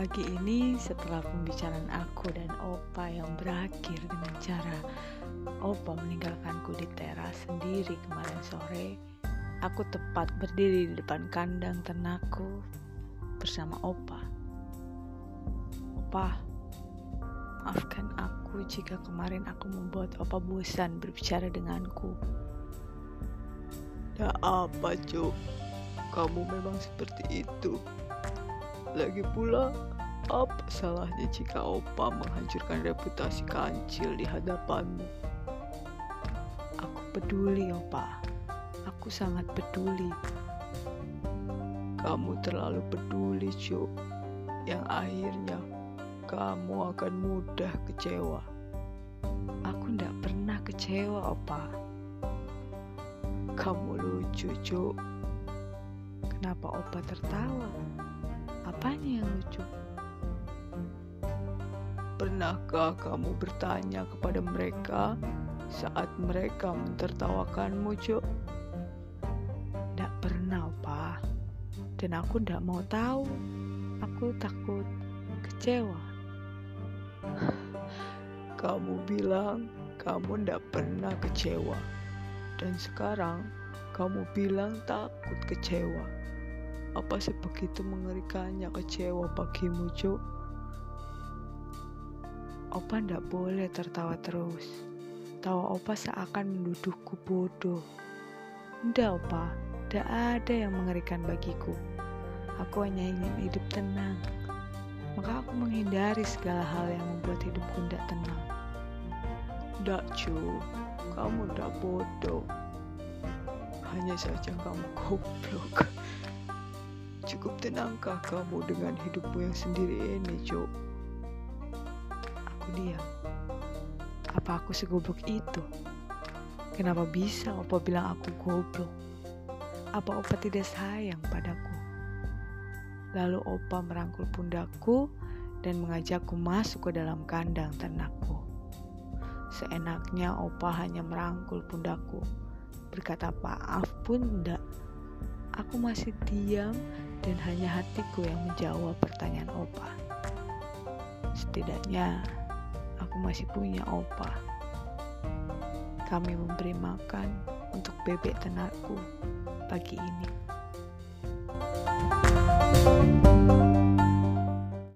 Pagi ini setelah pembicaraan aku dan Opa yang berakhir dengan cara Opa meninggalkanku di teras sendiri kemarin sore, aku tepat berdiri di depan kandang ternakku bersama Opa. Opa, maafkan aku jika kemarin aku membuat Opa bosan berbicara denganku. Ya apa, Cuk? Kamu memang seperti itu. Lagi pula, apa salahnya jika Opa menghancurkan reputasi kancil di hadapanmu? Aku peduli, Opa. Aku sangat peduli. Kamu terlalu peduli, Cuk. Yang akhirnya kamu akan mudah kecewa. Aku tidak pernah kecewa, Opa. Kamu lucu, Cuk. Kenapa Opa tertawa? Apanya yang lucu? Pernahkah kamu bertanya kepada mereka saat mereka mentertawakanmu, Cuk? Tidak pernah, Opa. Dan aku tidak mau tahu. Aku takut kecewa. Kamu bilang kamu tidak pernah kecewa. Dan sekarang kamu bilang takut kecewa. Apa sebegitu mengerikannya kecewa bagimu, Cuk? Opa ndak boleh tertawa terus. Tawa Opa seakan menuduhku bodoh. Ndak, Opa. Ndak ada yang mengerikan bagiku. Aku hanya ingin hidup tenang. Maka aku menghindari segala hal yang membuat hidupku ndak tenang. Ndak, Cuk. Kamu ndak bodoh. Hanya saja kamu goblok. Cukup tenangkah kamu dengan hidupmu yang sendiri ini, Cuk? Diam. Apa aku segoblok itu? Kenapa bisa Opa bilang aku goblok? Apa Opa tidak sayang padaku? Lalu Opa merangkul pundakku dan mengajakku masuk ke dalam kandang ternakku. Seenaknya Opa hanya merangkul pundakku. Berkata maaf pun enggak. Aku masih diam dan hanya hatiku yang menjawab pertanyaan Opa. Setidaknya aku masih punya Opa. Kami memberi makan untuk bebek ternakku pagi ini.